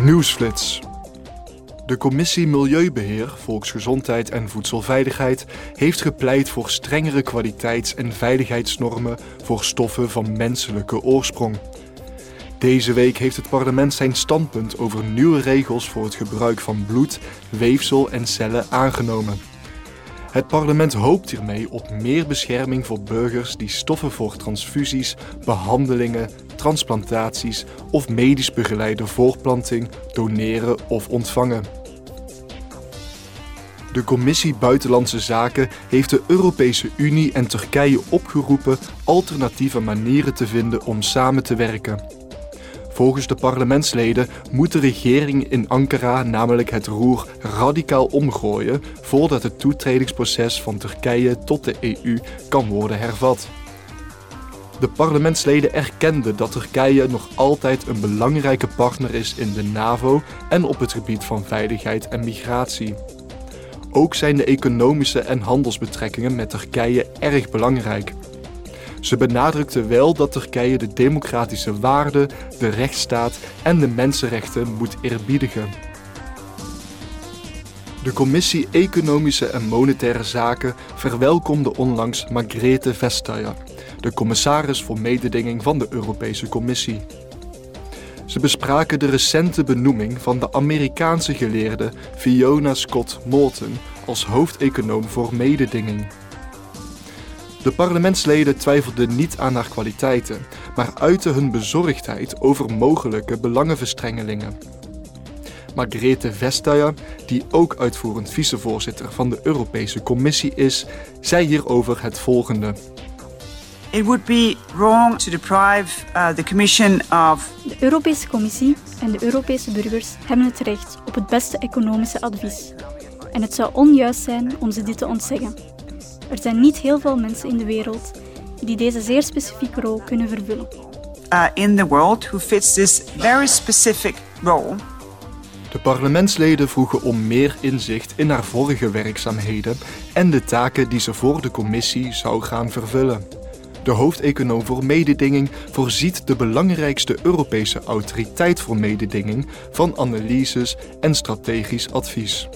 Nieuwsflits. De Commissie Milieubeheer, Volksgezondheid en Voedselveiligheid heeft gepleit voor strengere kwaliteits- en veiligheidsnormen voor stoffen van menselijke oorsprong. Deze week heeft het parlement zijn standpunt over nieuwe regels voor het gebruik van bloed, weefsel en cellen aangenomen. Het parlement hoopt hiermee op meer bescherming voor burgers die stoffen voor transfusies, behandelingen, transplantaties of medisch begeleide voorplanting doneren of ontvangen. De Commissie Buitenlandse Zaken heeft de Europese Unie en Turkije opgeroepen alternatieve manieren te vinden om samen te werken. Volgens de parlementsleden moet de regering in Ankara namelijk het roer radicaal omgooien voordat het toetredingsproces van Turkije tot de EU kan worden hervat. De parlementsleden erkenden dat Turkije nog altijd een belangrijke partner is in de NAVO en op het gebied van veiligheid en migratie. Ook zijn de economische en handelsbetrekkingen met Turkije erg belangrijk. Ze benadrukte wel dat Turkije de democratische waarden, de rechtsstaat en de mensenrechten moet eerbiedigen. De Commissie Economische en Monetaire Zaken verwelkomde onlangs Margrethe Vestager, de commissaris voor mededinging van de Europese Commissie. Ze bespraken de recente benoeming van de Amerikaanse geleerde Fiona Scott Moulton als hoofdeconoom voor mededinging. De parlementsleden twijfelden niet aan haar kwaliteiten, maar uiten hun bezorgdheid over mogelijke belangenverstrengelingen. Margrethe Vestager, die ook uitvoerend vicevoorzitter van de Europese Commissie is, zei hierover het volgende. It would be wrong to deprive uh, the Commission of. De Europese Commissie en de Europese burgers hebben het recht op het beste economische advies. En het zou onjuist zijn om ze dit te ontzeggen. Er zijn niet heel veel mensen in de wereld die deze zeer specifieke rol kunnen vervullen. Uh, in the world who fits this very specific role. De parlementsleden vroegen om meer inzicht in haar vorige werkzaamheden en de taken die ze voor de commissie zou gaan vervullen. De hoofdeconoom voor mededinging voorziet de belangrijkste Europese autoriteit voor mededinging van analyses en strategisch advies.